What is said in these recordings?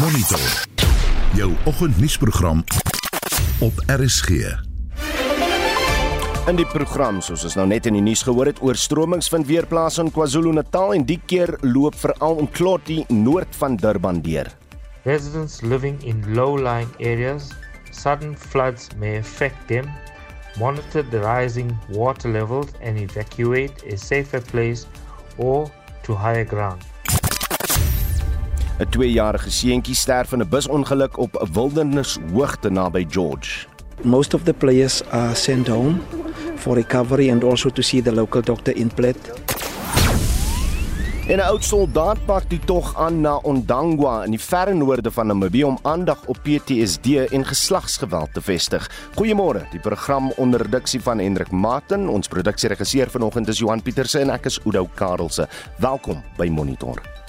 Monitor. Jou oggendnuusprogram op RSG. In die program, soos ons nou net in die nuus gehoor het, oorstromings vind weer plaas in KwaZulu-Natal en die keer loop veral in Kloti noord van Durban deur. Residents living in low-lying areas, sudden floods may affect them. Monitor the rising water levels and evacuate a safer place or to higher ground. 'n 2-jarige seentjie sterf in 'n busongeluk op 'n wildernishoogte naby George. Most of the players are sent home for recovery and also to see the local doctor in Plet. En 'n oud soldaat pak die tog aan na Ondangwa in die verre noorde van Namibië om aandag op PTSD en geslagsgeweld te vestig. Goeiemôre, die program onder redaksie van Hendrik Martin. Ons produksieregisseur vanoggend is Johan Pieterse en ek is Oudo Karelse. Welkom by Monitor.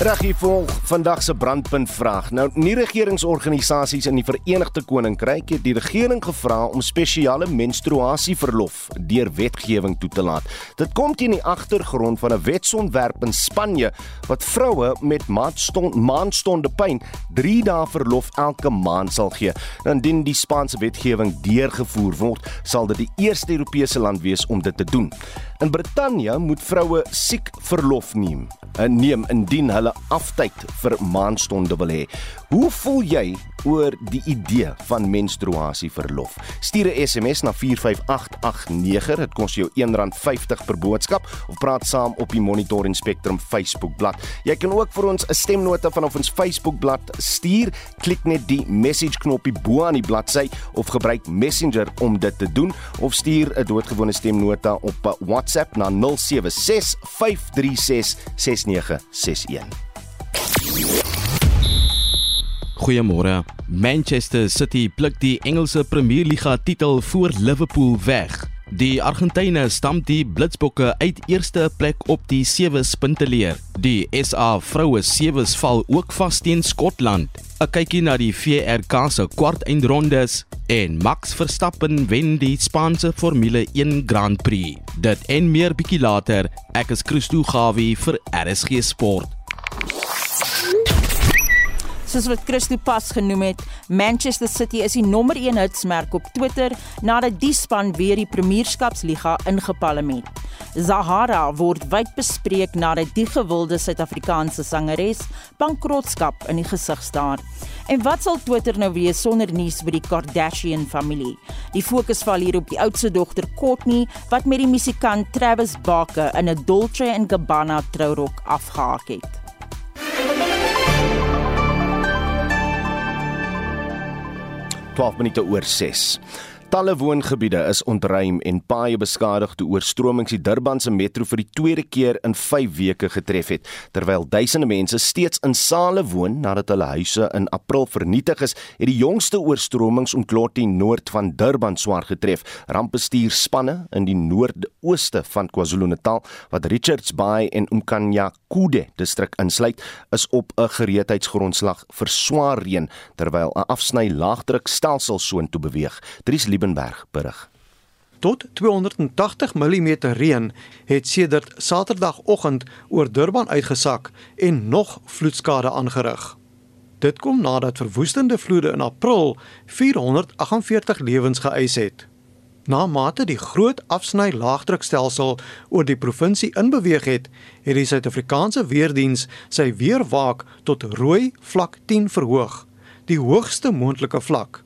Reg hier volg vandag se brandpunt vraag. Nou, nie regeringsorganisasies in die Verenigde Koninkryk het die regering gevra om spesiale menstruasieverlof deur wetgewing toe te laat. Dit kom teen die agtergrond van 'n wetsontwerp in Spanje wat vroue met maandstond maandstonde pyn 3 dae verlof elke maand sal gee. Nou, indien die Spaanse wetgewing deurgevoer word, sal dit die eerste Europese land wees om dit te doen. In Brittanje moet vroue siek verlof neem, eh, neem indien hulle aftyd vir maandstonde wil hê. Hoe voel jy oor die idee van menstruasieverlof? Stuur 'n SMS na 45889. Dit kos jou R1.50 per boodskap of praat saam op die Monitor en Spectrum Facebookblad. Jy kan ook vir ons 'n stemnota vanaf ons Facebookblad stuur. Klik net die message knoppie bo aan die bladsy of gebruik Messenger om dit te doen of stuur 'n doodgewone stemnota op WhatsApp na 076 536 6961. Goeiemôre. Manchester City pluk die Engelse Premierliga titel voor Liverpool weg. Die Argentyne stamp die Blitsbokke uit eerste plek op die sewe punte leer. Die SA vroue sewes val ook vas teen Skotland. 'n Kykie na die VRK se kwartfinales en Max Verstappen wen die Spaanse Formule 1 Grand Prix. Dit en meer bietjie later. Ek is Christo Gawie vir RSG Sport. Soos wat Christo pas genoem het, Manchester City is die nommer 1 hitsmerk op Twitter nadat die span weer die Premierskapsliga ingepalem het. Zahara word wyd bespreek nadat die gewilde Suid-Afrikaanse sangeres bankrotskap in die gesig staar. En wat sal Twitter nou wees sonder nuus oor die Kardashian familie? Die fokus val hier op die oudste dogter Courtney wat met die musikant Travis Barker in 'n Dolce & Gabbana trourok afgehaak het. 12 minute oor 6. Talle woongebiede is ontruim en paaie beskadig toe oorstromings die Durbanse metro vir die tweede keer in 5 weke getref het, terwyl duisende mense steeds in sale woon nadat hulle huise in April vernietig is, het die jongste oorstromings omklot die noord van Durban swaar getref. Rampbestuurspanne in die noordooste van KwaZulu-Natal wat Richards Bay en Umkanya Kude distrik insluit, is op 'n gereedheidsgrondslag vir swaar reën terwyl 'n afsny laagdrukstelsel soontoe beweeg. Dries Liebenberg berig. Tot 280 mm reën het sedert Saterdagoggend oor Durban uitgesak en nog vloedskade aangerig. Dit kom nadat verwoestende vloede in April 448 lewens geëis het. Na mate die groot afsny laagdrukstelsel oor die provinsie inbeweeg het, het die Suid-Afrikaanse weerdiens sy weerwaak tot rooi vlak 10 verhoog, die hoogste moontlike vlak.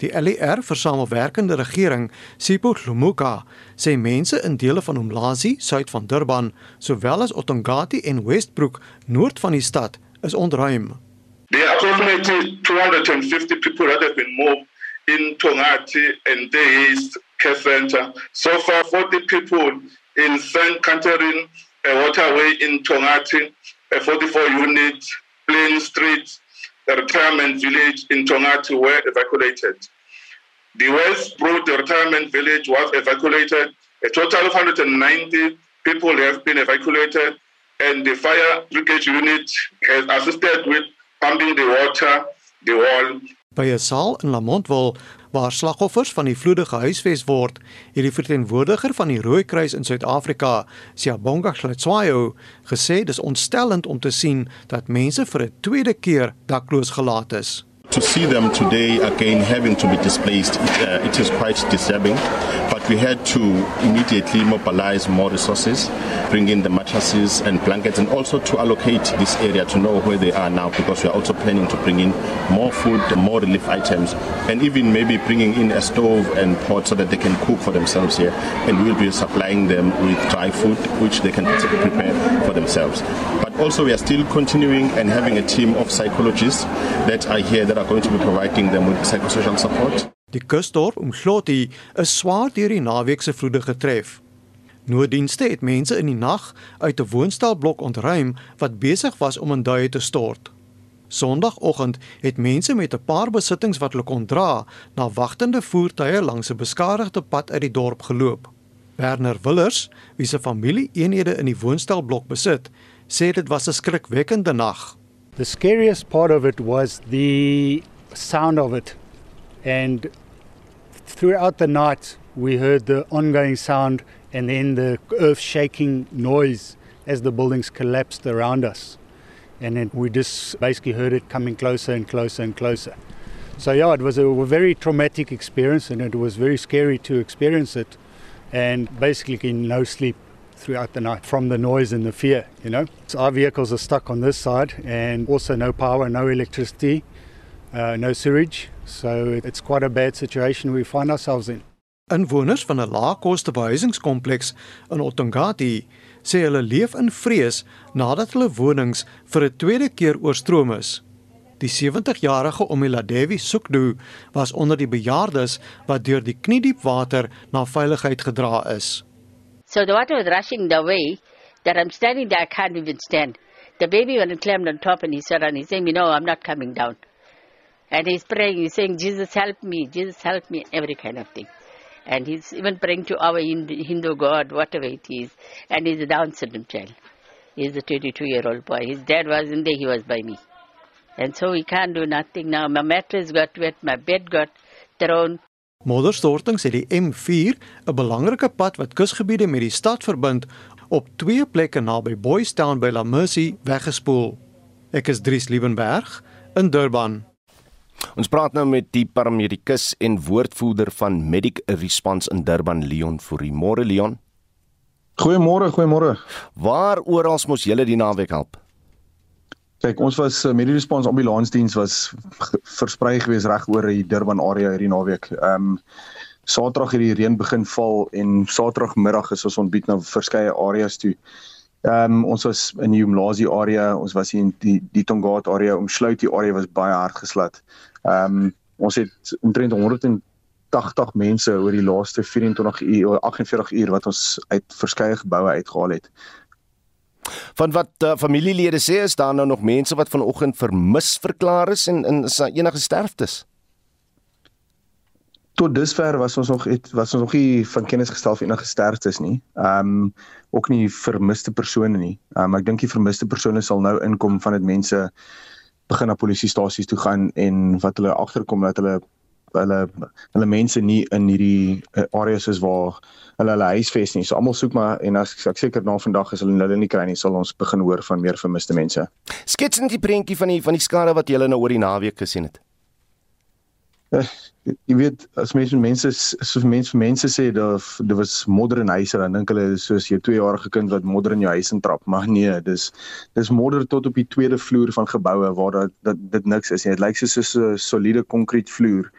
Die LER vir samewerkende regering, Sipho Dlumuka, sê mense in dele van Umlazi, suid van Durban, sowel as Otongati en Westbrook, noord van die stad, is ontruim. There are approximately 250 people that have been moved in Tongati and Day East Care Center. So far, 40 people in St. Catherine uh, Waterway in Tongati, uh, 44 units, Plain Street, the retirement village in Tongati were evacuated. The Westbrook retirement village was evacuated. A total of 190 people have been evacuated, and the fire brigade unit has assisted with pumping the water, the wall. By 'n saal in Lamontville waar slagoffers van die vloede gehuisves word, het die verteenwoordiger van die Rooikruis in Suid-Afrika, Siyabonga Hlatswayo, gesê dis ontstellend om te sien dat mense vir 'n tweede keer dakloos gelaat is. To see them today again having to be displaced, it, uh, it is quite disturbing. We had to immediately mobilize more resources, bring in the mattresses and blankets, and also to allocate this area to know where they are now because we are also planning to bring in more food, more relief items, and even maybe bringing in a stove and pot so that they can cook for themselves here. And we'll be supplying them with dry food, which they can prepare for themselves. But also, we are still continuing and having a team of psychologists that are here that are going to be providing them with psychosocial support. Die kusdorp Umhloti is swaar deur die naweek se vloede getref. Nooddienste het mense in die nag uit 'n woonstelblok ontruim wat besig was om in duie te stort. Sondagoggend het mense met 'n paar besittings wat hulle kon dra na wagtende voertuie langs 'n beskadigde pad uit die dorp geloop. Werner Willers, wie se familie eenhede in die woonstelblok besit, sê dit was 'n skrikwekkende nag. The scariest part of it was the sound of it. And throughout the night, we heard the ongoing sound and then the earth shaking noise as the buildings collapsed around us. And then we just basically heard it coming closer and closer and closer. So, yeah, it was a, very traumatic experience and it was very scary to experience it. And basically, no sleep throughout the night from the noise and the fear, you know. So our vehicles are stuck on this side and also no power, no electricity, uh, no sewage. So it's quite a bad situation we find ourselves in. Inwoners van 'n laagkoste behuisingskompleks in Otongati sê hulle leef in vrees nadat hulle wonings vir 'n tweede keer oorstroom is. Die 70-jarige Omiladevi Sukdu was onder die bejaardes wat deur die kniediep water na veiligheid gedra is. So the water was rushing the way that I'm standing there, I can't even stand. The baby when he climbed on top and he said, and he's saying, no, I'm not coming down. And he's praying, he's saying, Jesus help me, Jesus help me, every kind of thing. And he's even praying to our Hindu God, whatever it is. And he's a Down syndrome child. He's a 22 year old boy. His dad wasn't there, he was by me. And so he can't do nothing now. My mattress got wet, my bed got thrown. Modderstortings het die M4, 'n belangrike pad wat kusgebiede met die stad verbind, op twee plekke naby Boys Town by La Mercy weggespoel. Ek is Dries Liebenberg in Durban. Ons praat nou met die paramedikus en woordvoerder van Medic Response in Durban, Leon Fourie. Môre Leon. Goeiemôre, goeiemôre. Waar oral moes julle die naweek help? Kyk, ons was uh, Medic Response ambulansdiens was versprei gewees reg oor die Durban area hierdie naweek. Ehm um, Saterdag het die reën begin val en Saterdagmiddag is ons ontbied na verskeie areas toe. Ehm um, ons was in die Umlazi area, ons was in die die Tongaat area, omsluit die area was baie hard geslat. Ehm um, ons het omtrent 180 mense oor die laaste 24 uur 48 uur wat ons uit verskeie geboue uitgehaal het. Van wat uh, familielede sê is daar nou nog mense wat vanoggend vermis verklaar is en in enige sterftes. Tot dusver was ons nog het was ons nog nie van kennis gestel vir enige sterftes nie. Ehm um, ook nie vermiste persone nie. Ehm um, ek dink die vermiste persone sal nou inkom van dit mense begin na polisiestasies toe gaan en wat hulle agterkom dat hulle hulle hulle mense nie in hierdie eh, areas is waar hulle hulle huisves nie. So almal soek maar en as ek seker na vandag is hulle hulle nie kry nie, sal ons begin hoor van meer vermiste mense. Skets net die prentjie van die van die skade wat jy nou oor die naweek gesien het. Jy weet as mense mense so mense mense sê dat daar was modder in huise dan dink hulle soos jy 2 jarige kind wat modder in jou huis intrap. Maar nee dis dis modder tot op die tweede vloer van geboue waar dat dit dit niks is nie. Dit lyk soos 'n so soliede konkrete vloer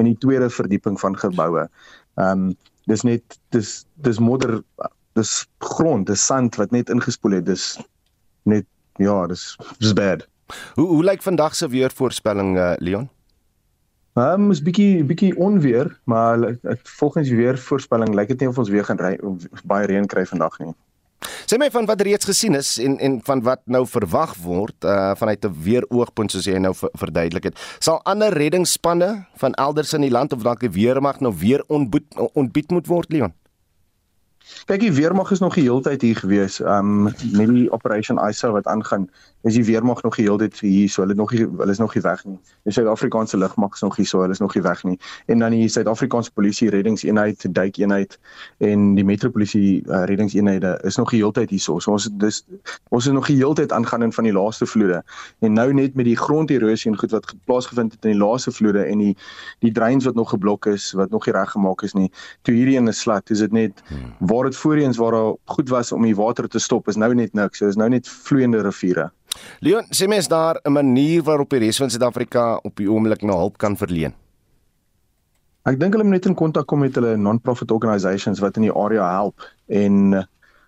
in die tweede verdieping van geboue. Ehm um, dis net dis dis modder dis grond dis sand wat net ingespoel het. Dis net ja dis dis bad. Hoe hoe lyk vandag se weervoorspelling uh, Leon Ehm um, is bietjie bietjie onweer, maar volgens die weervoorspelling lyk dit nie of ons weer gaan ry baie reën kry vandag nie. Sê my van wat reeds gesien is en en van wat nou verwag word uh vanuit 'n weeroogpunt soos jy nou verduidelik het. Sal ander reddingsspanne van elders in die land of dalk die weermag nou weer ontbied ontbied moet word, Leon? Kyk, die weermag is nog die hele tyd hier gewees. Um met die Operation ISA wat aangaan, is die weermag nog die hele tyd hier. So hulle nog nie hulle is nog nie weg nie. Die Suid-Afrikaanse lugmag is nog hier, so hulle is nog nie weg nie. En dan die Suid-Afrikaanse polisie reddingseenheid, duikeenheid en die metropolisie uh, reddingseenhede is nog die hele tyd hier. So ons dis ons is nog die hele tyd aangaan in van die laaste vloede. En nou net met die gronderosie en goed wat plaasgevind het in die laaste vloede en die die dreins wat nog geblok is, wat nog nie reggemaak is nie. Toe hierdie in 'n slat, is dit net hmm. Waar dit voorheens waar daar goed was om die water te stop, is nou net niks. So is nou net vloeiende riviere. Leon, sê mens daar 'n manier waarop die res van Suid-Afrika op die oomblik nou hulp kan verleen? Ek dink hulle moet net in kontak kom met hulle non-profit organisations wat in die area help en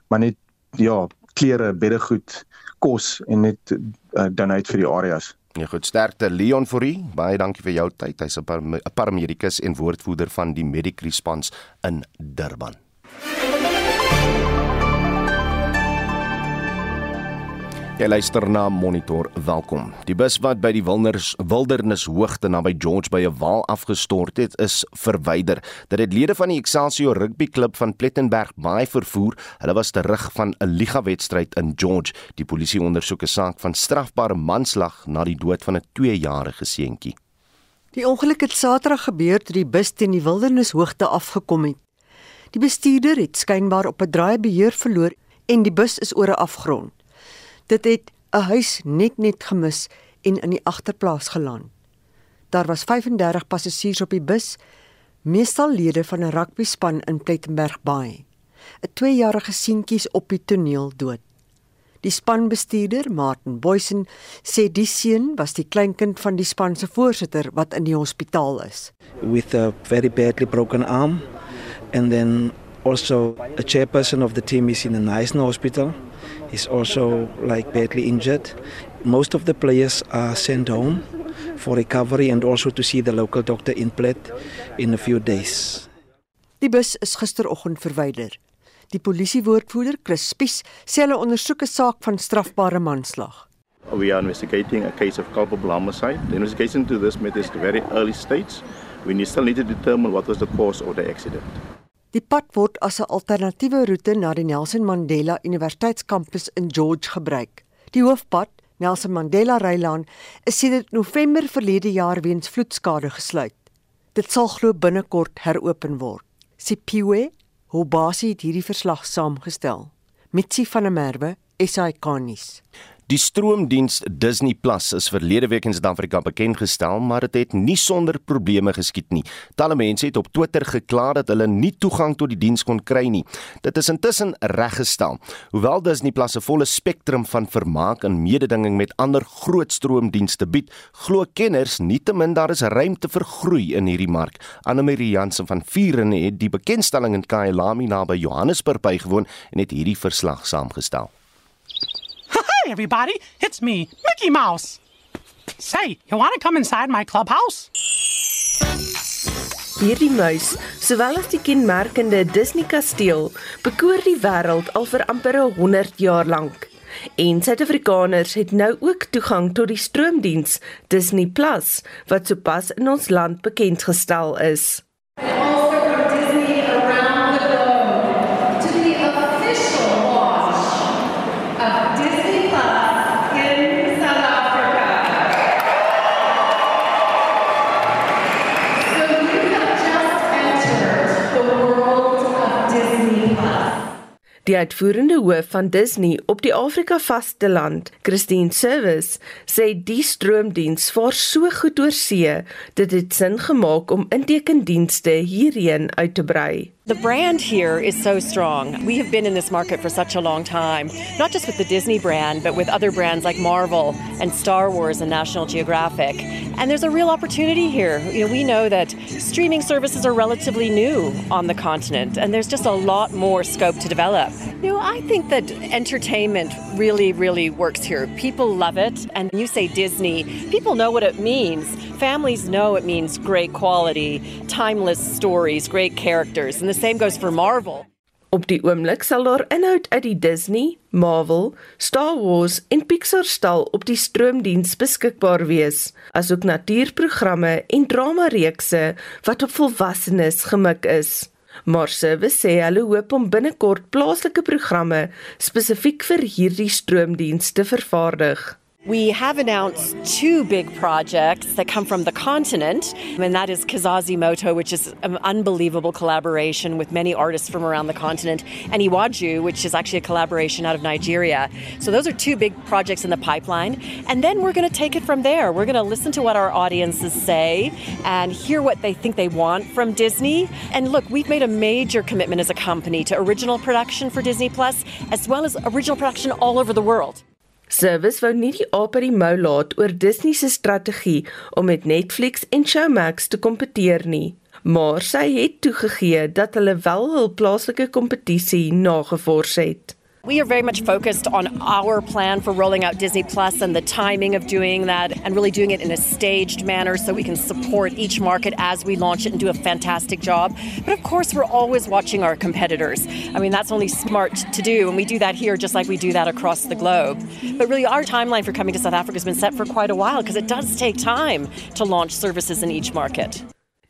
maar net ja, klere, beddegoed, kos en net uh, donate vir die areas. Ja goed, sterkte Leon Forrie. Baie dankie vir jou tyd. Hy's 'n paramedikus en woordvoerder van die Medic Response in Durban. Jy luister na Monitor. Welkom. Die bus wat by die Wilderness Wildernis Hoogte naby George by 'n waal afgestort het, is verwyder. Dit het lede van die Excelsior Rugby Klub van Plettenberg baie vervoer. Hulle was terug van 'n liga wedstryd in George. Die polisie ondersoek 'n saak van strafbare manslag na die dood van 'n 2-jarige seentjie. Die ongeluk het Saterdag gebeur toe die bus teen die Wildernis Hoogte afgekom het. Die bestuurder het skynbaar op 'n draai beheer verloor en die bus is oor 'n afgrond. Dit het 'n huis net net gemis en in die agterplaas geland. Daar was 35 passasiers op die bus, meestal lede van 'n rugbyspan in Plettenberg Bay. 'n 2-jarige seentjie is op die toneel dood. Die spanbestuurder, Martin Boysen, sê die seun was die kleinkind van die span se voorsitter wat in die hospitaal is. With a very badly broken arm and then also a chairperson of the team is in a nice hospital is also like badly injured. Most of the players are sent home for recovery and also to see the local doctor in Plet in a few days. Die bus is gisteroggend verwyder. Die polisiewoordvoerder, Chris Spies, sê hulle ondersoek 'n saak van strafbare manslag. We are investigating a case of culpable homicide. The investigation to this matter is very early stage. We need still need to determine what was the cause of the accident. Die pad word as 'n alternatiewe roete na die Nelson Mandela Universiteitskampus in George gebruik. Die hoofpad, Nelson Mandela Reilaan, is sedert November verlede jaar weens vloedskade gesluit. Dit sal glo binnekort heropen word. Sipiwe, hoe basie het hierdie verslag saamgestel. Mitsi van der Merwe, SAK-nuus. Die stroomdiens Disney Plus is verlede week in Suid-Afrika bekend gestel, maar dit het, het nie sonder probleme geskied nie. Talle mense het op Twitter gekla dat hulle nie toegang tot die diens kon kry nie. Dit is intussen reggestel. Hoewel Disney Plus 'n volle spektrum van vermaak en mededinging met ander groot stroomdienste bied, glo kenners nietemin daar is ruimte vir groei in hierdie mark. Anne-Marie Jansen van Vuren het die bekendstelling in Kyalami naby Johannesburg bygewoon en het hierdie verslag saamgestel. Hi, everybody. It's me, Mickey Mouse. Say, you want to come inside my clubhouse? Hierdie muis, sowel as die kenmerkende Disney kasteel, bekoor die wêreld al vir amper 100 jaar lank. En Suid-Afrikaners het nou ook toegang tot die stroomdiens Disney Plus wat sopas in ons land bekend gestel is. Die uitvoerende hoof van Disney op die Afrika vasteland, Christine Service, sê die stroomdiens vaar so goed oor see dit sin gemaak om intekendienste hierheen uit te brei. The brand here is so strong. We have been in this market for such a long time, not just with the Disney brand, but with other brands like Marvel and Star Wars and National Geographic. And there's a real opportunity here. You know, we know that streaming services are relatively new on the continent, and there's just a lot more scope to develop. You know, I think that entertainment really, really works here. People love it, and you say Disney, people know what it means. Families know it means great quality, timeless stories, great characters, and the same goes for Marvel. Op die oomblik sal daar inhoud uit die Disney, Marvel, Star Wars en Pixar stal op die stroomdiens beskikbaar wees, asook natuurprogramme en drama reekse wat op volwassenes gemik is. Maar Service sê hulle hoop om binnekort plaaslike programme spesifiek vir hierdie stroomdiens te vervaardig. We have announced two big projects that come from the continent, and that is Kizazi Moto, which is an unbelievable collaboration with many artists from around the continent, and Iwaju, which is actually a collaboration out of Nigeria. So those are two big projects in the pipeline. And then we're going to take it from there. We're going to listen to what our audiences say and hear what they think they want from Disney. And look, we've made a major commitment as a company to original production for Disney Plus, as well as original production all over the world. Service wou nie die aap uit die mou laat oor Disney se strategie om met Netflix en Showmax te kompeteer nie, maar sy het toegegee dat hulle wel hul plaaslike kompetisie nagevors het. We are very much focused on our plan for rolling out Disney Plus and the timing of doing that and really doing it in a staged manner so we can support each market as we launch it and do a fantastic job. But of course, we're always watching our competitors. I mean, that's only smart to do, and we do that here just like we do that across the globe. But really, our timeline for coming to South Africa has been set for quite a while because it does take time to launch services in each market.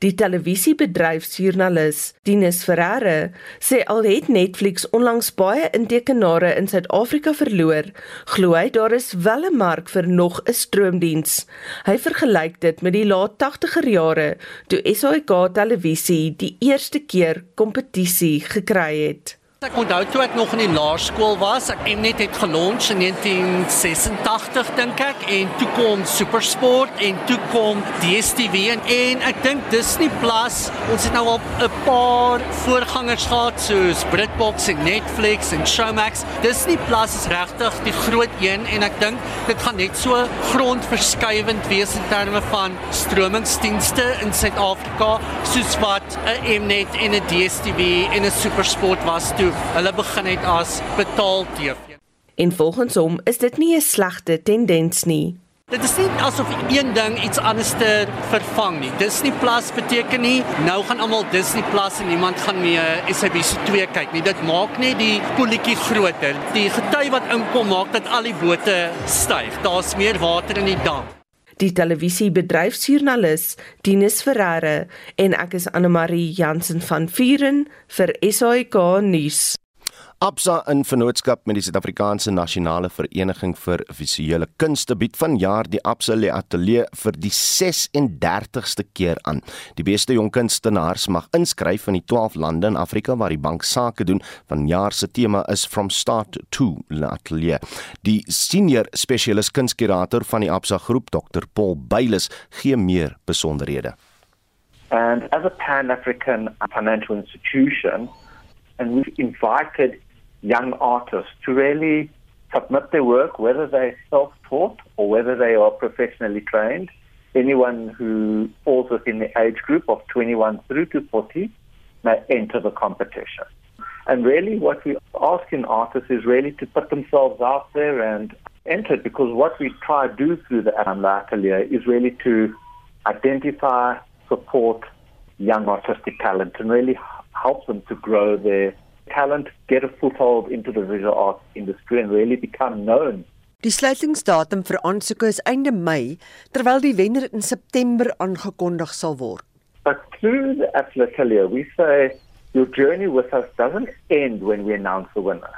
Die televisiebedryfsjoernalis Dinus Ferreira sê al het Netflix onlangs baie intekenare in Suid-Afrika verloor, glo hy daar is wel 'n mark vir nog 'n stroomdiens. Hy vergelyk dit met die laat 80er jare toe SAK televisie die eerste keer kompetisie gekry het. Ek onthou toe ek nog in die laerskool was, ek Mnet het gelons in 1986 dink ek en toe kom SuperSport en toe kom DStv en, en ek dink Disney Plus, ons het nou al 'n paar voorgangers gehad soos BritBox en Netflix en Showmax. Disney Plus is regtig die groot een en ek dink dit gaan net so grondverskuivend wees in terme van stromingsdienste in Suid-Afrika soos wat 'n Mnet en 'n DStv en 'n SuperSport was toe hulle begin het as betaal TV. En volgens hom is dit nie 'n slegte tendens nie. Dit is nie asof een ding iets anders te vervang nie. Disney Plus beteken nie nou gaan almal Disney Plus en niemand gaan meer SABC2 kyk nie. Dit maak net die polletjie groter. Die gety wat inkom maak dat al die bote styg. Daar's meer water in die dam. Die televisiebedryfsjoernalis Dinus Ferreira en ek is Anne Marie Jansen van Vuren vir SAK nuus. Absa in vennootskap met die Suid-Afrikaanse Nasionale Vereniging vir Visuele Kunste bied vanjaar die Absa Le Atelier vir die 36ste keer aan. Die beste jong kunstenaars mag inskryf in die 12 lande in Afrika waar die bank sake doen. Vanjaar se tema is From Start to Le Atelier. Die senior spesialis kunskurator van die Absa groep, Dr. Paul Beiles, gee meer besonderhede. And as a Pan-African financial institution, and we've invited young artists to really submit their work, whether they're self taught or whether they are professionally trained. Anyone who falls within the age group of 21 through to 40 may enter the competition. And really, what we ask in artists is really to put themselves out there and enter because what we try to do through the Atelier is really to identify, support young artistic talent and really help them to grow their talent, get a foothold into the visual arts industry and really become known. Die sluitingsdatum vir aansoeke is einde Mei, terwyl die wenner in September aangekondig sal word. But through the Atelier, we say your journey with us doesn't end when we announce the winner.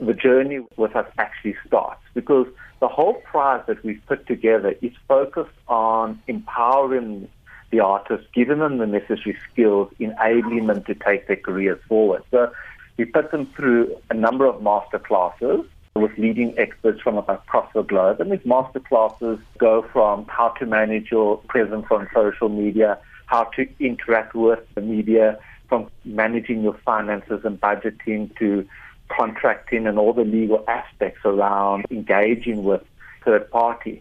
The journey with us actually starts because the whole prize that we've put together is focused on empowering the artists, giving them the necessary skills, enabling them to take their careers forward. So we put them through a number of master classes with leading experts from across the globe. And these master classes go from how to manage your presence on social media, how to interact with the media, from managing your finances and budgeting to contracting and all the legal aspects around engaging with third parties.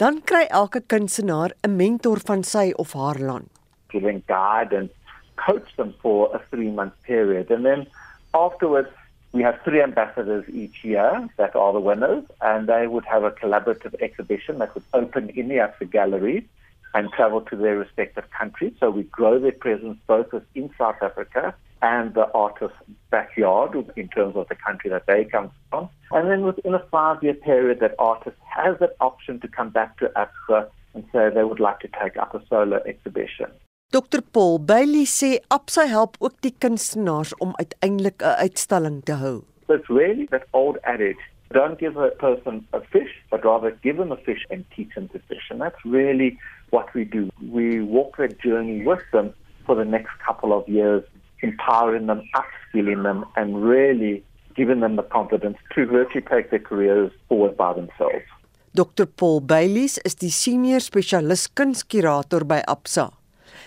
Dan kry elke kunstenaar 'n mentor van sy of haar land. Giving guide and coach them for a 3-month period and then afterwards we have three ambassadors each year that are the winners and they would have a collaborative exhibition that would open in the Africa Gallery and travel to their respective countries. So we grow their presence both in South Africa and the artist's backyard in terms of the country that they come from. And then within a five year period, that artist has that option to come back to Africa and say they would like to take up a solo exhibition. Dr Paul Bailey sê Absa help ook die kunstenaars om uiteindelik 'n uitstalling te hou. It's really that old adage don't give a person a fish, but rather give them a fish and teach them to fish. And that's really what we do. We walk that journey with them for the next couple of years, empowering them, upskilling them, and really giving them the confidence to virtually take their careers forward by themselves. Dr Paul Baylies is die senior spesialis kunskurator by Absa.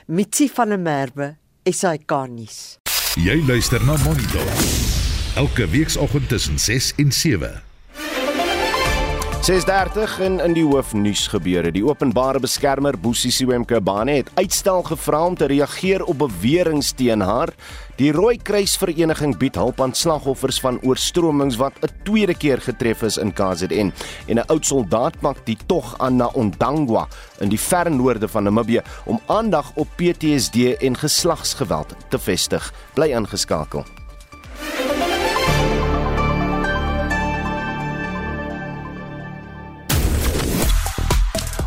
Mitsi van der Merwe, SAK nuus. Jy luister na Monitor. Elke weekoggend tussen 6 en 7. 6:30 in in die hoofnuus gebeure. Die openbare beskermer Boesie Siwemkabane het uitstel gevra om te reageer op beweringe teen haar. Die Rooi Kruis Vereniging bied hulp aan slagoffers van oorstromings wat 'n tweede keer getref is in KZN. En 'n oud soldaat maak die tog aan na Ondangwa in die ver noorde van Namibië om aandag op PTSD en geslagsgeweld te vestig. Bly ingeskakel.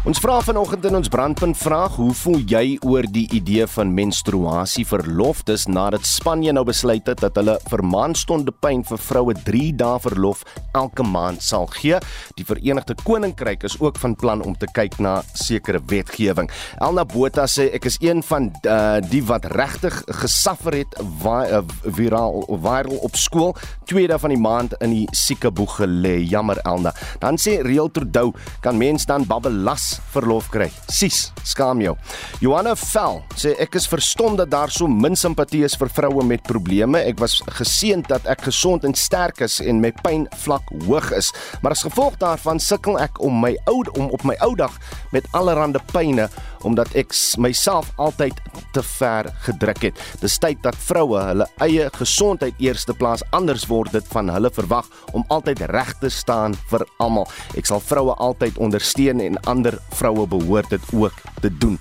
Ons vra vanoggend in ons brandpunt vraag, hoe voel jy oor die idee van menstruasie verlof? Dis nadat Spanje nou besluit het dat hulle vir maandstonde pyn vir vroue 3 dae verlof elke maand sal gee. Die Verenigde Koninkryk is ook van plan om te kyk na sekere wetgewing. Elna Botha sê ek is een van uh, die wat regtig gesuffer het uh, viraal viral op skool, tweede van die maand in die siekeboeg gelê. Jammer Elna. Dan sê Real Trudeau, kan mens dan babbelas verlof kry. Sis, skaam jou. Johanna Vel sê ek is verstom dat daar so min simpatie is vir vroue met probleme. Ek was geseënd dat ek gesond en sterk is en my pyn vlak hoog is, maar as gevolg daarvan sukkel ek om my ou om op my ou dag met allerlei pyne omdat ek myself altyd te ver gedruk het. Dis tyd dat vroue hulle eie gesondheid eerste plaas anders word dit van hulle verwag om altyd reg te staan vir almal. Ek sal vroue altyd ondersteun en ander vroue behoort dit ook te doen.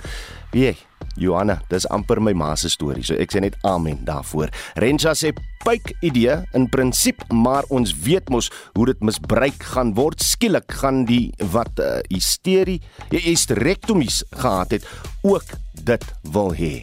Wie jy? Johanna, dis amper my ma se storie. So ek sê net amen daarvoor. Renja sê pyk idee in prinsip, maar ons weet mos hoe dit misbruik gaan word. Skielik gaan die wat uh, hysterie, hysterektomies gehad het, ook dit wil hê.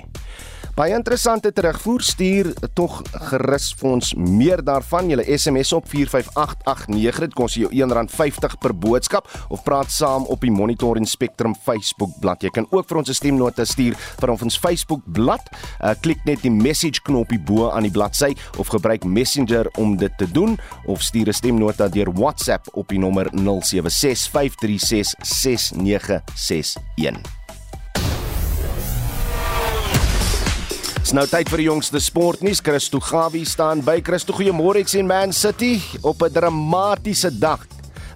Baie interessante terugvoer stuur tog gerus vir ons meer daarvan. Julle SMS op 45889 dit kos jou R1.50 per boodskap of praat saam op die Monitor en Spectrum Facebook bladsy. Jy kan ook vir ons 'n stemnota stuur vir ons Facebook bladsy. Uh, klik net die message knoppie bo aan die bladsy of gebruik Messenger om dit te doen of stuur 'n stemnota deur WhatsApp op die nommer 0765366961. Dis nou tyd vir die jongste sportnuus. Christo Gawie staan by. Christo, goeiemôre. Ek sien Man City op 'n dramatiese dag.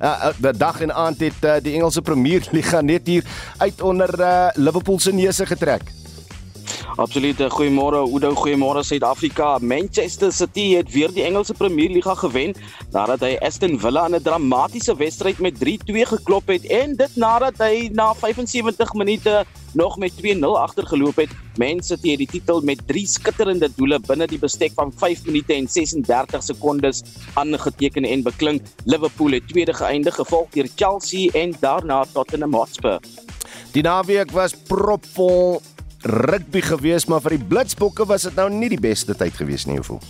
uh, uh, dag en aand het uh, die Engelse Premier Liga net hier uit onder uh, Liverpool se neuse getrek. Absoluut. Goeiemôre Oudo, goeiemôre Suid-Afrika. Manchester City het weer die Engelse Premier Liga gewen nadat hy Aston Villa in 'n dramatiese wedstryd met 3-2 geklop het en dit nadat hy na 75 minute nog met 2-0 agtergeloop het. Man City het die titel met 3 skitterende doele binne die bestek van 5 minute en 36 sekondes aangeteken en beklink. Liverpool het tweede geëindig, gevolg deur Chelsea en daarna Tottenham Hotspur. Die naweek was propvol rugby gewees, maar vir die Blitsbokke was dit nou nie die beste tyd gewees nie, hoeveel.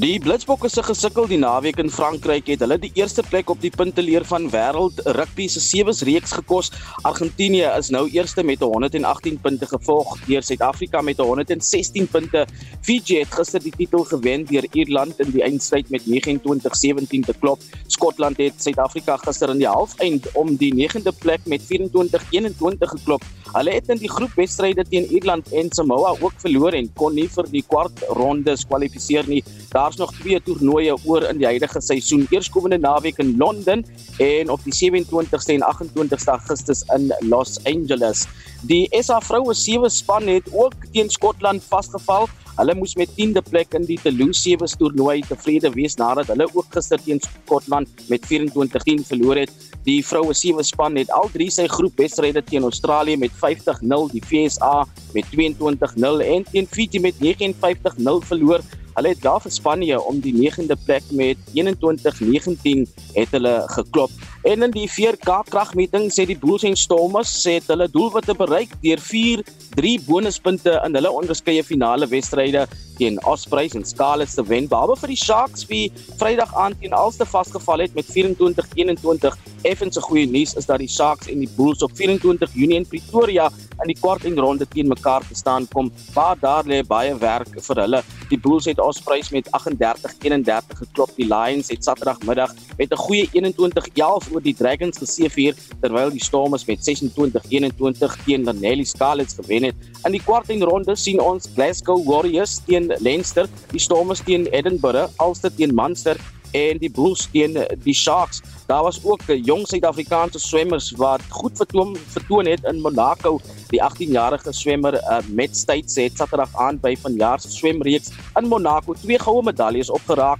Die Blitsbokke se gesukkel die naweek in Frankryk het hulle die eerste plek op die punteleer van wêreld rugby se sewes reeks gekos. Argentinië is nou eerste met 118 punte gevolg deur Suid-Afrika met 116 punte. Fiji het gister die titel gewen deur Ierland in die eindstryd met 29-17 te klop. Skotland het Suid-Afrika gister in die halfeind om die 9de plek met 24-21 geklop. Hulle het in die groepwedstryde teen Ierland en Samoa ook verloor en kon nie vir die kwart ronde kwalifiseer nie. Daar's nog twee toernooie oor in die huidige seisoen. Eerskomende naweek in Londen en op die 27ste en 28ste Augustus in Los Angeles. Die SA vroue sewe span het ook teen Skotland vasgeval. Hulle moes met 10de plek in die Toulouse sewe toernooi tevrede wees nadat hulle ook gister teen Skotland met 24-10 verloor het. Die vroue sewe span het al drie sy groepwedstryde teen Australië met 50-0, die VSA met 22-0 en teen Fiji met 59-0 verloor. Hulle het daar vir Spanje om die 9de plek met 21-19 het hulle geklop. En in die 4K kragmeting sê die Bulls en Stormers het hulle doelwitte bereik deur 4-3 bonuspunte in hulle onderskeie finale wedstryde teen Ospreys en Scarlets te wen. Behalwe vir die Sharks wie Vrydag aand teen Ulster vasgeval het met 24-21. Effens 'n goeie nuus is dat die Sharks en die Bulls op 24 Junie in Pretoria in die kwart en ronde teen mekaar te staan kom. Waar daar lê baie werk vir hulle. Die Bulls het Ospreys met 38-31 geklop. Die Lions het Saterdagmiddag met 'n goeie 21-11 oor die Dragons geseëvier terwyl die Stormers met 26-21 teen die Nelly Scarlets gewen het. In die kwart en ronde sien ons Glasgow Warriors teen Leinster, die Stormers teen Edinburgh, Ulster teen Munster en die Bulls teen die Sharks. Daar was ook 'n jong Suid-Afrikaanse swemmers wat goed vertoon vertoon het in Monaco. Die 18-jarige swemmer uh, Met States het Saterdag aan by vanjaar se swemreeks in Monaco twee goue medaljes opgeraak.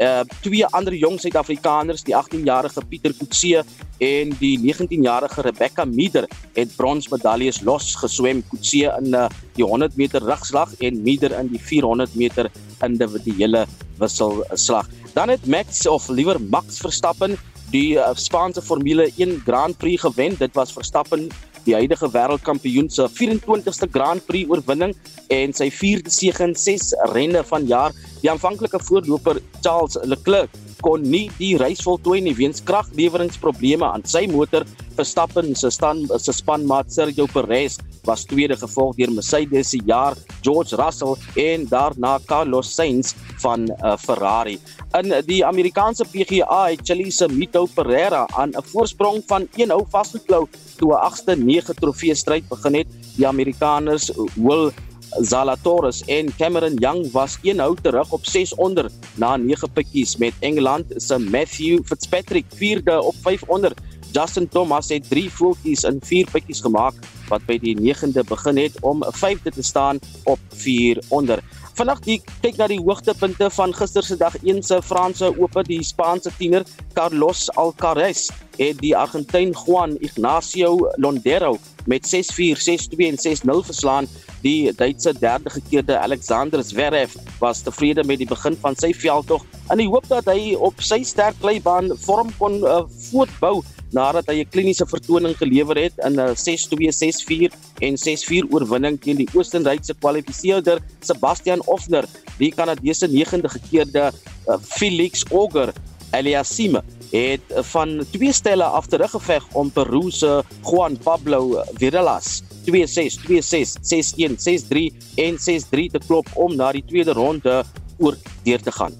Uh twee ander jong Suid-Afrikaners, die 18-jarige Pieter Kutse en die 19-jarige Rebecca Mieder het bronsmedaljes los geswem. Kutse in uh, die 100 meter rugslag en Mieder in die 400 meter individuele wisselslag. Dan het Max of liewer Max Verstappen die uh, Spaanse Formule 1 Grand Prix gewen. Dit was Verstappen die huidige wêreldkampioen se 24ste Grand Prix oorwinning en sy 4de sege in 6 renne van jaar. Die aanvanklike voorloper Charles Leclerc kon nie die reis voltooi nie weens kragleweringprobleme aan sy motor. Verstappen se span se spanmaat Sergio Perez was tweede gevolg deur Mercedes se jaar George Russell en daarna Carlos Sainz van uh, Ferrari. In die Amerikaanse PGA het Chile se Mito Pereira aan 'n voorsprong van 1 hou vasgeklou toe 'n 8ste 9 trofee stryd begin het. Die Amerikaners Will Zalatoris en Cameron Young was een hou terug op 6 onder na 9 pikkies met Engeland se Matthew Fitzpatrick 4de op 5 onder. Justin Thomas het 3 voetjies in 4 pikkies gemaak wat by die 9de begin het om 5de te staan op 4 onder. Vanaand kyk na die hoogtepunte van gister se dag 1 se Franse Ope, die Spaanse tiener Carlos Alcaraz het die Argentyn Juan Ignacio Londero met 6-4, 6-2 en 6-0 verslaan. Die Duitse derde gekeerde Alexander Zverev was tevrede met die begin van sy veldtog in die hoop dat hy op sy sterk kleibaan vorm kon uh, voortbou nadat hy 'n kliniese vertoning gelewer het in 'n 6-2, 6-4 en 6-4 oorwinning teen die Oostenrykse kwalifiseerder Sebastian Ofner, die Kanadese 9de gekeerde uh, Felix Auger Aliassime het van twee stelle af teruggeveg om Peru se Juan Pablo Virelas 2-6, 2-6, 6-1, 6-3 en 6-3 te klop om na die tweede ronde oor deur te gaan.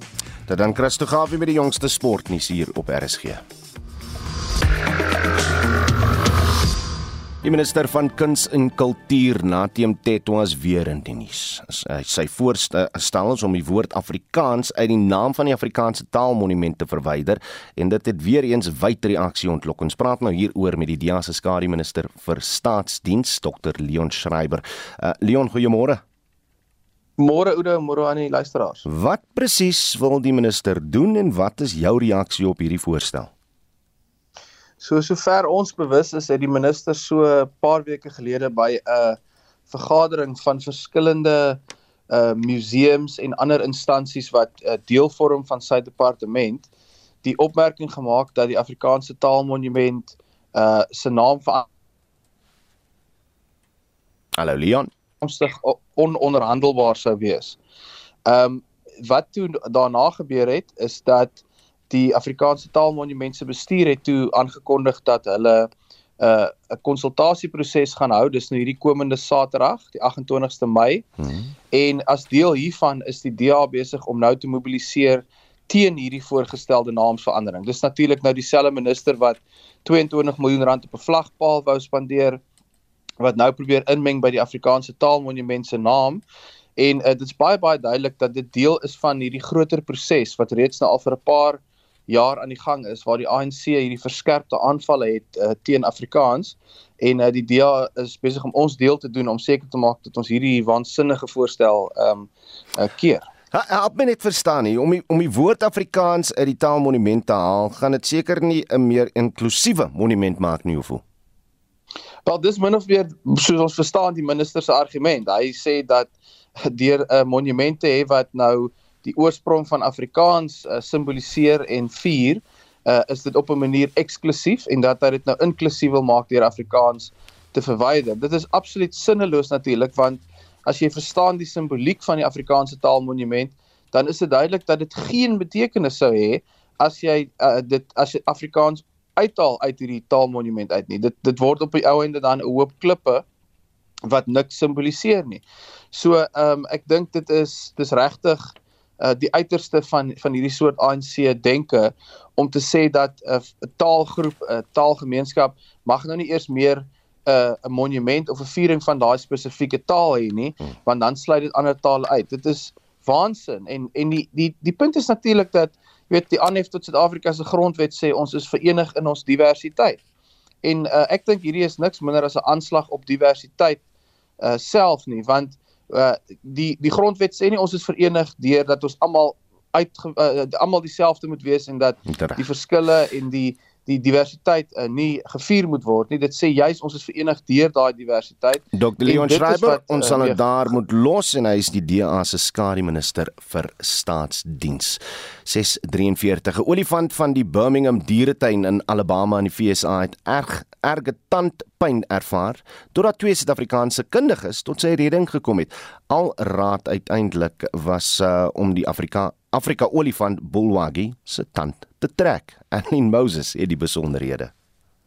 Dit dan Christo Gawie met die jongste sportnuus hier op RSG. Die minister van Kuns en Kultuur, Nateem Tetwa, is weer in die nuus. Sy voorstel is om die woord Afrikaans uit die naam van die Afrikaanse Taalmonument te verwyder en dit het weer eens wyd reaksie ontlok. Ons praat nou hieroor met die DEA se skare minister vir staatsdiens, Dr Leon Schreiber. Uh, Leon, goeiemôre. Môre Oude, môre aan die luisteraars. Wat presies wil die minister doen en wat is jou reaksie op hierdie voorstel? So sover ons bewus is, het die minister so 'n paar weke gelede by 'n vergadering van verskillende uh museums en ander instansies wat uh, deel vorm van sy departement die opmerking gemaak dat die Afrikaanse Taalmonument uh se naam vir Hallo Leon, omstig ononderhandelbaar sou wees. Um wat toe daarna gebeur het is dat die Afrikaanse Taalmonument se bestuur het toe aangekondig dat hulle 'n uh, 'n konsultasieproses gaan hou dis nou hierdie komende Saterdag, die 28ste Mei. Hmm. En as deel hiervan is die DA besig om nou te mobiliseer teen hierdie voorgestelde naamsverandering. Dis natuurlik nou dieselfde minister wat 22 miljoen rand op 'n vlagpaal wou spandeer wat nou probeer inmeng by die Afrikaanse Taalmonument se naam. En uh, dit is baie baie duidelik dat dit deel is van hierdie groter proses wat reeds nou al vir 'n paar jaar aan die gang is waar die ANC hierdie verskerpte aanvalle het uh, teen Afrikaans en uh, die DA is besig om ons deel te doen om seker te maak dat ons hierdie waansinnige voorstel ehm um, uh, keer. Help my net verstaan nie om die, om die woord Afrikaans uit die taalmonument te haal, gaan dit seker nie 'n meer inklusiewe monument maak nie, hoeveel? Wel dis min of meer soos ons verstaan die minister se argument. Hy sê dat deur 'n uh, monument te hê wat nou die oorsprong van Afrikaans uh, simboliseer en vier uh is dit op 'n manier eksklusief en dat hy dit nou inklusief wil maak deur Afrikaans te verwyder. Dit is absoluut sinneloos natuurlik want as jy verstaan die simboliek van die Afrikaanse taalmonument, dan is dit duidelik dat dit geen betekenis sou hê as jy uh, dit as jy Afrikaans uithaal uit hierdie taalmonument uit nie. Dit dit word op die ou ende dan 'n hoop klippe wat niks simboliseer nie. So ehm um, ek dink dit is dis regtig uh, die uiterste van van hierdie soort ANC denke om te sê dat 'n uh, taalgroep, 'n uh, taalgemeenskap mag nou nie eers meer 'n uh, 'n monument of 'n viering van daai spesifieke taal hê nie, hmm. want dan sluit dit ander tale uit. Dit is waansin en en die die die punt is natuurlik dat jy weet die aanhef tot Suid-Afrika se grondwet sê ons is verenig in ons diversiteit. En uh, ek dink hierdie is niks minder as 'n aanslag op diversiteit uh self nie want uh die die grondwet sê nie ons is verenig deur dat ons almal uit uh, almal dieselfde moet wees en dat die verskille en die die diversiteit uh, nie gevier moet word nie. Dit sê juis ons is verenig deur daai diversiteit. Dr. Leon Schreiber, wat, ons sal dit uh, daar moet los en hy is die DA se skare minister vir staatsdiens. 643 'n olifant van die Birmingham dieretuin in Alabama in die VSA het erg erge tandpyn ervaar totdat twee Suid-Afrikaanse kundiges tot sy redding gekom het. Al raad uiteindelik was uh, om die Afrika Afrika olifant Bulwagi se tand te trek. Annelien Moses het die besonderhede.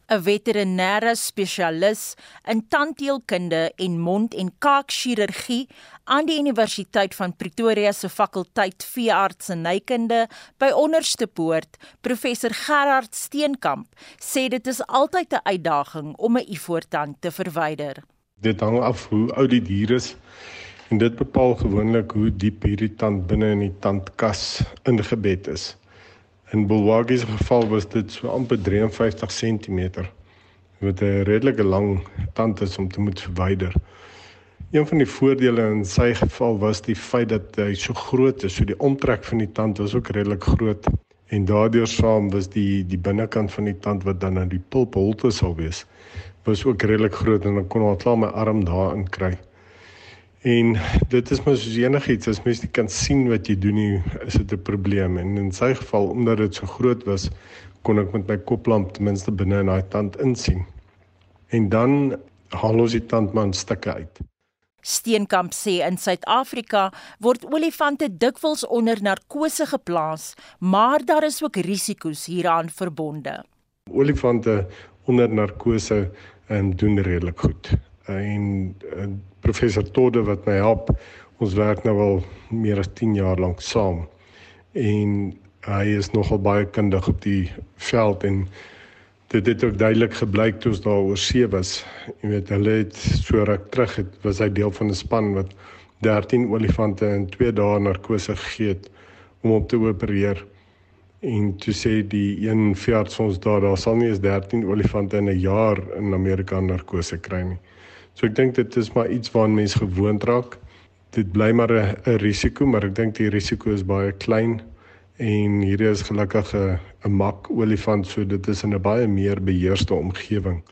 'n Veterinêre spesialis in tandheelkunde en mond- en kaakchirurgie aan die Universiteit van Pretoria se fakulteit veeartsenykunde by Onderste Poort, professor Gerard Steenkamp, sê dit is altyd 'n uitdaging om 'n ivoortand te verwyder. Dit hang af hoe oud die dier is en dit bepaal gewoonlik hoe diep hierdie tand binne in die tandkas ingebed is. In Bulwagi se geval was dit so amper 53 cm wat 'n redelike lang tand is om te moet verwyder. Een van die voordele in sy geval was die feit dat hy so groot is, so die omtrek van die tand was ook redelik groot en daardeur saam was die die binnekant van die tand wat dan aan die pulpholte sou wees was ook redelik groot en dan kon ons klaar my arm daarin kry. En dit is mos enigiets as mens nie kan sien wat jy doen nie, is dit 'n probleem. En in sy geval omdat dit so groot was, kon ek met my koplamp ten minste binne in daai tand insien. En dan haal ons die tandman stukke uit. Steenkamp sê in Suid-Afrika word olifante dikwels onder narkose geplaas, maar daar is ook risiko's hieraan verbonde. Olifante onder narkose en doen redelik goed en, en professor Todde wat my help. Ons werk nou al meer as 10 jaar lank saam. En hy is nogal baie kundig op die veld en dit het ook duidelik gebleik toe ons daar oor see was. Jy weet hulle het so ruk terug het was hy deel van 'n span wat 13 olifante in 2 dae narkose gegee het om op te opereer. En toe sê die een veearts ons daar daar sal nie eens 13 olifante in 'n jaar in Amerika narkose kry nie. So ek dink dit is maar iets waaraan mense gewoond raak. Dit bly maar 'n risiko, maar ek dink die risiko is baie klein en hier is gelukkig 'n mak olifant, so dit is in 'n baie meer beheerste omgewing.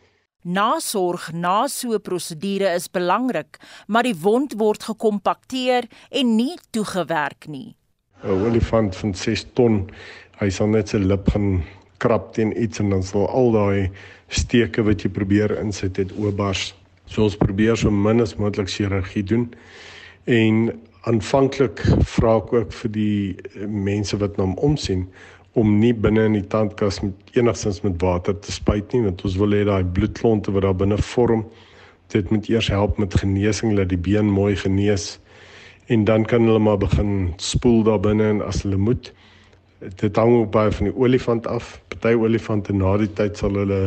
Nasorg na so 'n prosedure is belangrik, maar die wond word gekompakteer en nie toegewerk nie. 'n Olifant van 6 ton, hy sal net sy lip gaan krap teen iets en dan sal al daai steke wat jy probeer insit het oopbars. So ons probeer so min as moontlik chirurgie doen. En aanvanklik vra ek ook vir die eh, mense wat na hom omsien om nie binne in die tandkas met enigstens met water te spuit nie want ons wil hê daai bloedklonte wat daar binne vorm dit moet eers help met genesing dat die been mooi genees en dan kan hulle maar begin spoel daar binne en as hulle moet dit hang ook baie van die olifant af party olifante na die tyd sal hulle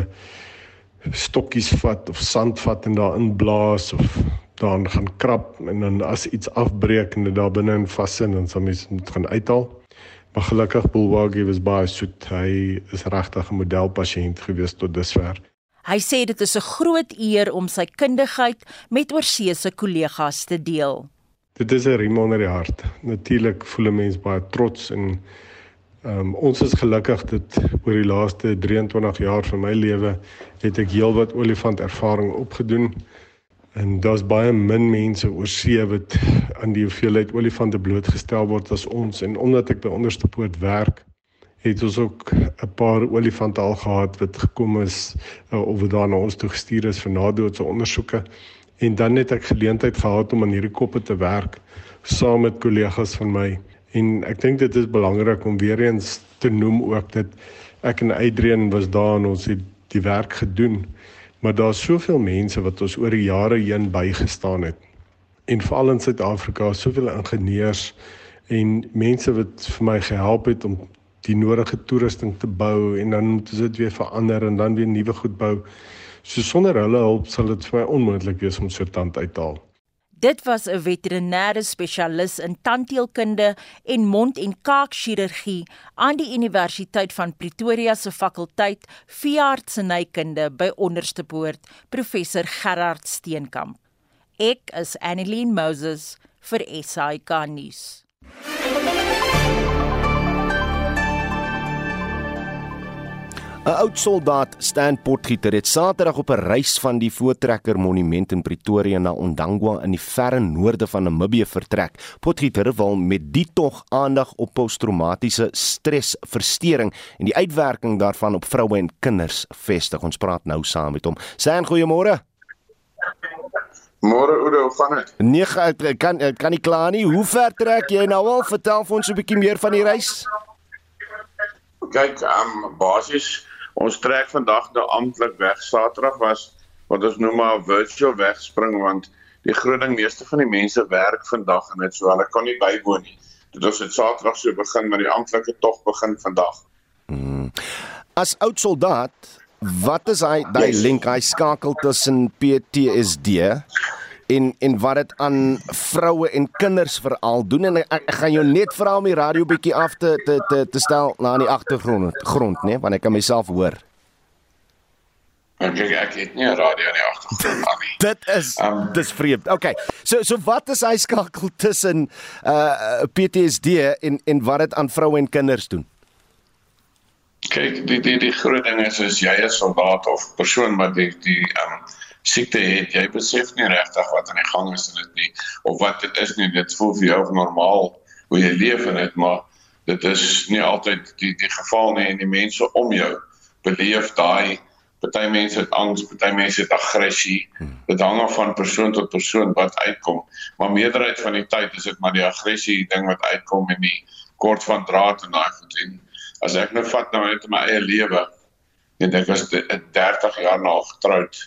stokkies vat of sand vat en daarin blaas of dan gaan krap en dan as iets afbreek en dit daar binne in vassin dan sal mens dit gaan uithaal. Maar gelukkig Bulwagi was baie soet. Hy is regtig 'n modelpasiënt gewees tot dusver. Hy sê dit is 'n groot eer om sy kundigheid met oorseese kollegas te deel. Dit is 'n riem onder die hart. Natuurlik voel 'n mens baie trots en um, ons is gelukkig dit oor die laaste 23 jaar van my lewe het ek heelwat olifant ervaring opgedoen. En daar's baie min mense oor see wat aan die hoeveelheid olifante blootgestel word as ons. En omdat ek by Onderste Poort werk, het ons ook 'n paar olifante al gehad wat gekom is uh, of wat daar na ons toe gestuur is vir nadoetse ondersoeke. En dan het ek geleentheid gehad om aan hierdie koppe te werk saam met kollegas van my en ek dink dit is belangrik om weer eens te noem ook dat ek en Adrian was daar en ons het die werk gedoen maar daar's soveel mense wat ons oor die jare heen bygestaan het en veral in Suid-Afrika soveel ingenieurs en mense wat vir my gehelp het om die nodige toerusting te bou en dan moet dit weer verander en dan weer nuwe goed bou. So sonder hulle hulp sal dit vir my onmoontlik wees om so tand uit te haal. Dit was 'n veterinêre spesialis in tandheelkunde en mond- en kaakchirurgie aan die Universiteit van Pretoria se fakulteit veeartsenykunde by Onderstepoort, professor Gerard Steenkamp. Ek is Annelien Moses vir SAK nuus. 'n Oud soldaat, Stan Potgieter, het Saterdag op 'n reis van die Voortrekker Monument in Pretoria na Ondangwa in die verre noorde van Namibië vertrek. Potgieter wil met die tog aandag op posttraumatiese stresversteuring en die uitwerking daarvan op vroue en kinders vestig. Ons praat nou saam met hom. Stan, goeiemôre. Môre Oudo, hoe gaan dit? Nee, ek kan ek kan nie klaar nie. Hoe ver trek jy nou al? Vertel vir ons 'n bietjie meer van die reis. Kyk, um basies Ons trek vandag nou amptelik weg. Saterdag was wat ons noem maar virtual wegspring want die groot ding meeste van die mense werk vandag en dit so hulle kan nie bywoon nie. Dit ons het Saterdag so begin maar die amptelike tog begin vandag. Hmm. As oud soldaat, wat is hy daai yes. link hy skakel tussen PTSD en en wat dit aan vroue en kinders veral doen en ek, ek gaan jou net vra om die radio bietjie af te te te te stel na in die agtergrond grond nê want ek kan myself hoor. Ek ek, het nie 'n radio in die agtergrond nie. dit is um, dis vreemd. Okay. So so wat is hy skakel tussen uh PTSD en en wat dit aan vroue en kinders doen? Kyk, die die die groot ding is as jy 'n soldaat of persoon wat die die um siekte het, jy besef nie regtig wat aan die gang is in dit nie of wat dit is nie. Dit voel vir jou normaal hoe jy leef en dit maar dit is nie altyd die die geval nie en die mense om jou beleef daai party mense het angs, party mense het aggressie. Dit hang af van persoon tot persoon wat uitkom. Maar meerderheid van die tyd is dit maar die aggressie ding wat uitkom en die kort van draad en daai goed en as ek nou vat nou net my eie lewe en ek was 30 jaar na getroud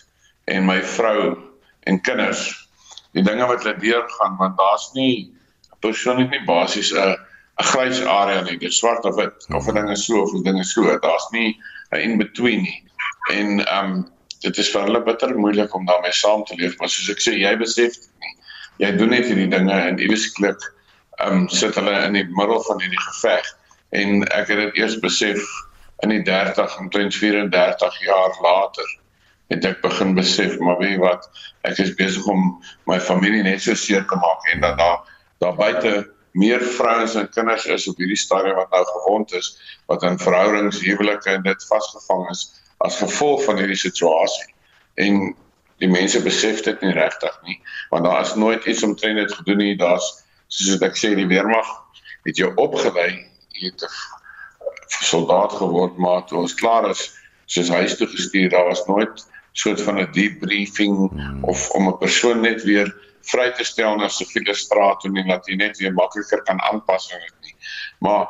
en my vrou en kinders. Die dinge wat hulle deurgaan want daar's nie persoonlik nie basies 'n 'n grys area nie dis swart of wit of 'n ding is so of 'n ding is so daar's nie 'n in between nie. En ehm um, dit is vir hulle bitter moeilik om daarmee saam te leef maar soos ek sê jy besef dit nie. Jy doen net hierdie dinge en ewesklik ehm um, sit hulle in die middel van hierdie geveg. En ek het dit eers besef in die 30 en 34 jaar later het ek begin besef maar weet wat? Ek is besig om my familie net so seer te maak en dat daar daar buite meer vrouens en kinders is op hierdie stadium wat nou gewond is wat in verhoudings huwelike en dit vasgevang is as gevolg van hierdie situasie. En die mense besef dit nie regtig nie want daar is nooit iets omtrent dit gedoen nie. Daar's soos ek sê die weermag het jou opgelei. Jy het 'n soldaat geword maar toe ons klaar is soos huis toe gestuur daar was nooit soort van 'n debriefing hmm. of om 'n persoon net weer vry te stel na siviele straat en dat jy net weer makliker kan aanpas aan dit nie. Maar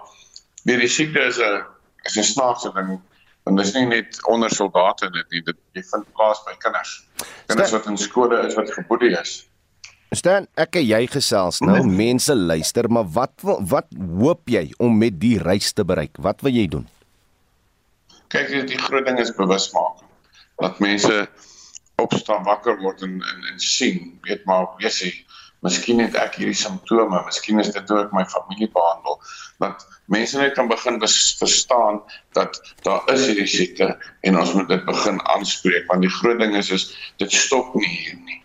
weer die siekte is 'n is 'n snaakse ding want dit is nie net onder soldate net nie dit jy vind plaas by kinders. Kinders wat in skole is wat geboedie is. Stan, ek en jy gesels nou, mense luister, maar wat wat hoop jy om met die reis te bereik? Wat wil jy doen? Kyk, die groot ding is bewusmaking dat mense opstaan wakker word en en, en sien. Weet maar weet jy miskien het ek hierdie simptome miskien is dit ek my familie behandel. Dat mense net kan begin verstaan dat daar is hierdie siekte en ons moet dit begin aanspreek want die groot ding is is dit stop nie hier nie.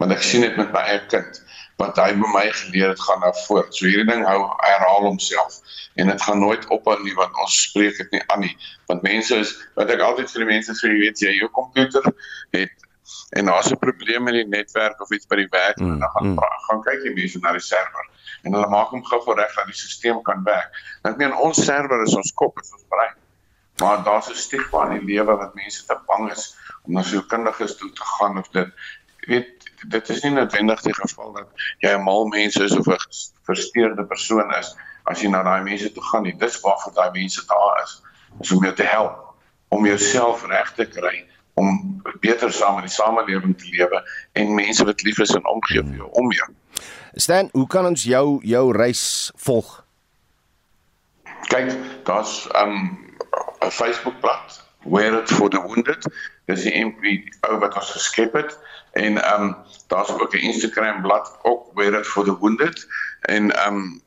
Want ek sien dit met my eie kind wat hy by my geleer het gaan nou voort. So hierdie ding hou herhaal homself en dit gaan nooit ophou nie want ons spreek dit nie aan nie. Want mense is wat ek altyd vir die mense sê, jy weet jy, jou komputer het en daar's 'n probleem met die netwerk of iets by die werk mm, en dan gaan mm. gaan kyk jy mense na die server en hulle maak hom gou reg dat die stelsel kan werk. Ek meen ons server is ons kop, is ons brein. Maar daar's 'n stigma in die lewe wat mense te bang is om na sielkundiges toe te gaan of dit weet dit is nie noodwendig die geval dat jy 'n mal mens is of 'n versteurde persoon is as jy na daai mense toe gaan nie. Dis waarvoor daai mense daar is, is om jou te help om jouself reg te kry om beter saam in die samelewing te lewe en mense wat lief is en omgee vir jou om jou. Stan, hoe kan ons jou jou reis volg? Kyk, daar's 'n um, 'n Facebookblad, Wear It for the Wounded. Dis die MP ou wat ons geskep het en ehm um, daar's ook 'n Instagram bladsy ook Wear It for the Wounded en ehm um,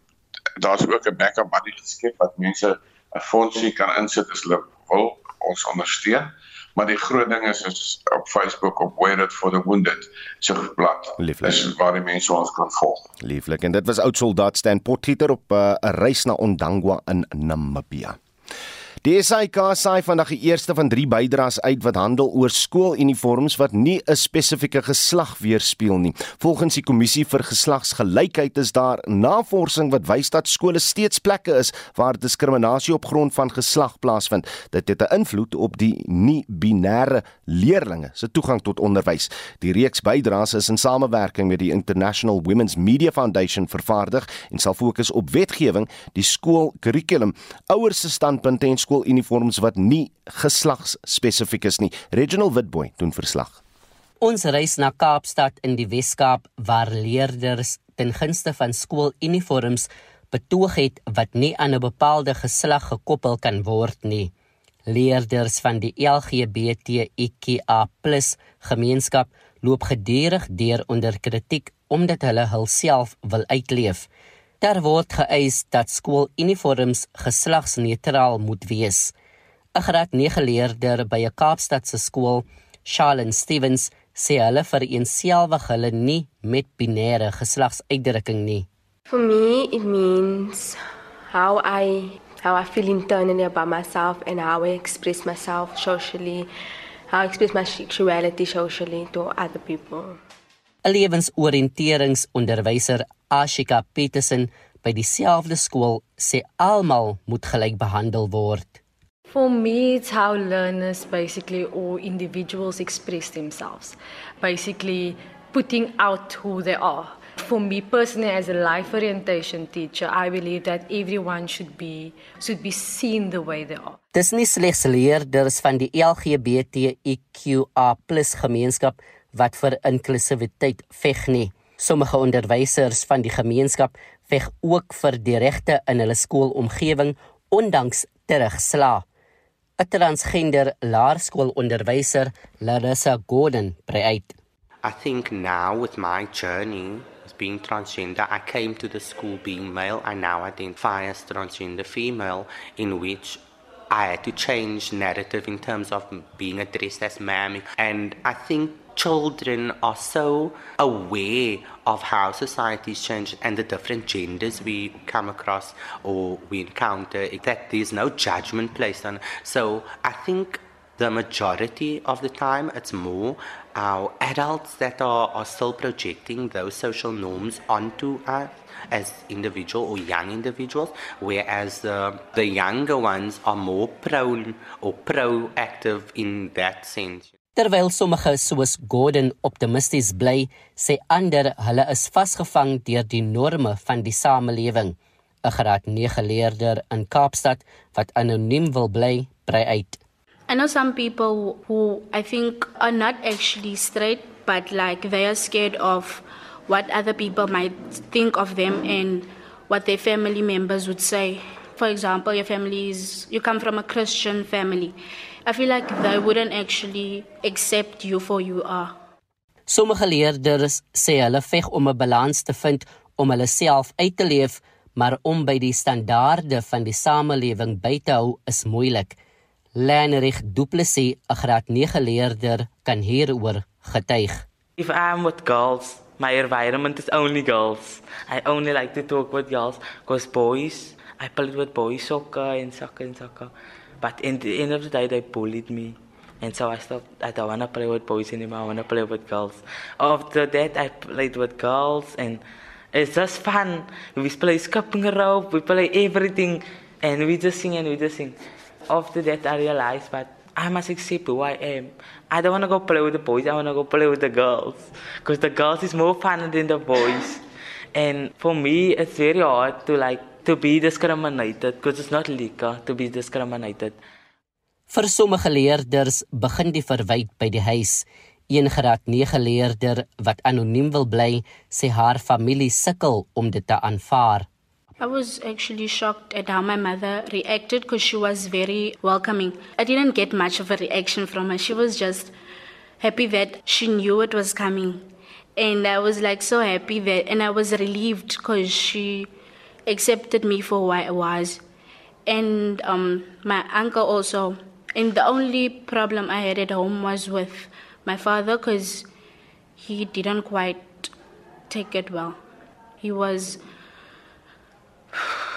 daar's ook 'n backup buddy geskep wat mense 'n fondsie kan insit as hulle wil ons ondersteun. Maar die groot ding is is op Facebook op Wear It for the Wounded se blad. Dis waar die mense ons kan volg. Lieflik en dit was oud soldaat Stan Potgieter op eh, 'n uh, reis na Ondangwa in Namibia. Die SAIK saai vandag die eerste van 3 bydraes uit wat handel oor skooluniforms wat nie 'n spesifieke geslag weerspieël nie. Volgens die kommissie vir geslagsgelykheid is daar navorsing wat wys dat skole steeds plekke is waar diskriminasie op grond van geslag plaasvind. Dit het 'n invloed op die nie-binêre leerders se toegang tot onderwys. Die reeks bydraes is in samewerking met die International Women's Media Foundation vervaardig en sal fokus op wetgewing, die skoolkurrikulum, ouers se standpunte en skooluniforms wat nie geslagsspesifiek is nie. Reginald Witboy doen verslag. Ons reis na Kaapstad in die Wes-Kaap waar leerders ten gunste van skooluniforms betoog het wat nie aan 'n bepaalde geslag gekoppel kan word nie. Leerders van die LGBTQIA+ gemeenskap loop gedurig deur onder kritiek omdat hulle hulself wil uitleef. Daar word geëis dat skooluniforms geslagsneutraal moet wees. 'n Graad 9 leerder by 'n Kaapstadse skool, Charlene Stevens, sê hulle vereenselwig hulle nie met binêre geslagsuitdrukking nie. For me it means how I how I feel internally about myself and how I express myself socially, how I express my sexuality socially to other people. 'n Lewensoriënteringsonderwyser Ashika Petersen by dieselfde skool sê almal moet gelyk behandel word. For me, it's how learners basically or individuals express themselves, basically putting out who they are. For me personally, as a life orientation teacher, I believe that everyone should be should be seen the way they are. Dis nie slegs leerders van die LGBTQIA+ gemeenskap wat vir inklusiwiteit veg nie. Sommige onderwysers van die gemeenskap veg ook vir die regte in hulle skoolomgewing ondanks terugslag. 'n Transgender laerskoolonderwyser, Larissa Gordon, brei uit. I think now with my journey as being transgender, I came to the school being male. I now identify as transgender female in which I had to change narrative in terms of being addressed as ma'am. And I think children are so aware of how society's changed and the different genders we come across or we encounter that there's no judgment placed on so i think the majority of the time it's more our adults that are, are still projecting those social norms onto us as individual or young individuals whereas uh, the younger ones are more prone or proactive in that sense Terwyl sommige soos Gordon optimisties bly, sê ander hulle is vasgevang deur die norme van die samelewing. 'n Graad 9 leerder in Kaapstad wat anoniem wil bly, brei uit. I know some people who I think are not actually straight but like they are scared of what other people might think of them and what their family members would say. For example, your family is you come from a Christian family I feel like they wouldn't actually accept you for you are. Sommige leerders sê hulle veg om 'n balans te vind om hulle self uit te leef, maar om by die standaarde van die samelewing by te hou is moeilik. Lenrich Duplessis, 'n graad 9 leerder, kan hieroor getuig. If I'm with girls, my environment is only girls. I only like to talk with girls because boys, I play with boys soccer and soccer and soccer. But in the end of the day, they bullied me. And so I stopped. I don't want to play with boys anymore. I want to play with girls. After that, I played with girls. And It's just fun. We play skipping rope, we play everything, and we just sing and we just sing. After that, I realized, but I must accept who I am. I don't want to go play with the boys. I want to go play with the girls, because the girls is more fun than the boys. And for me, it's very hard to like to be discriminated, because it's not legal to be discriminated. Vir sommige leerders begin die verwyd by die huis. Een graad 9 leerder wat anoniem wil bly, sê haar familie sukkel om dit te aanvaar. I was actually shocked at how my mother reacted because she was very welcoming. I didn't get much of a reaction from her. She was just happy that she knew it was coming. And I was like so happy that, and I was relieved because she accepted me for who I was. And um, my uncle also. And the only problem I had at home was with my father because he didn't quite take it well. He was.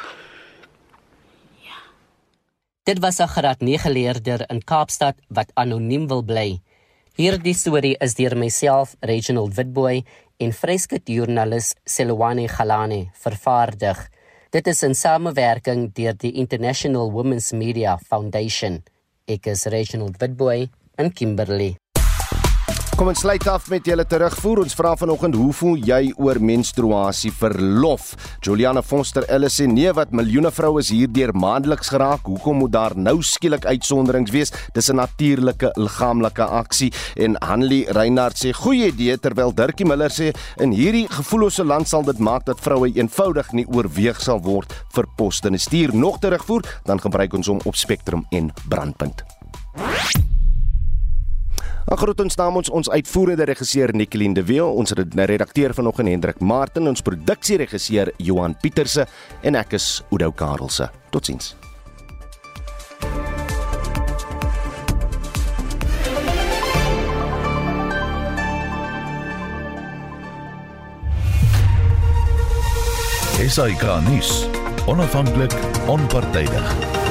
Dit was 'n graad 9 leerder in Kaapstad wat anoniem wil bly. Hierdie storie is deur myself, Reginald Witboy, en vryskut joernalis Selwane Galane vervaardig. Dit is in samewerking deur die International Women's Media Foundation. Ek is Reginald Witboy in Kimberley. Kom ons sluit af met julle terugvoer. Ons vra vanoggend, hoe voel jy oor menstruasie verlof? Juliana Foster Ellis sê nee, wat miljoene vroue is hierdeur maandeliks geraak. Hoekom moet daar nou skielik uitsonderings wees? Dis 'n natuurlike liggaamlike aksie. En Hanlie Reinhardt sê goeie idee terwyl Dirkie Miller sê in hierdie gevoellose land sal dit maak dat vroue eenvoudig nie oorweeg sal word vir poste. Stuur nog terugvoer, dan gebruik ons hom op Spectrum en Brandpunt. Ek groet ons namens ons uitvoerende regisseur Nicoline de Weel, ons redakteur vanoggend Hendrik Martin, ons produksieregisseur Johan Pieterse en ek is Udo Karelse. Totsiens. SAK nuus. Onafhanklik, onpartydig.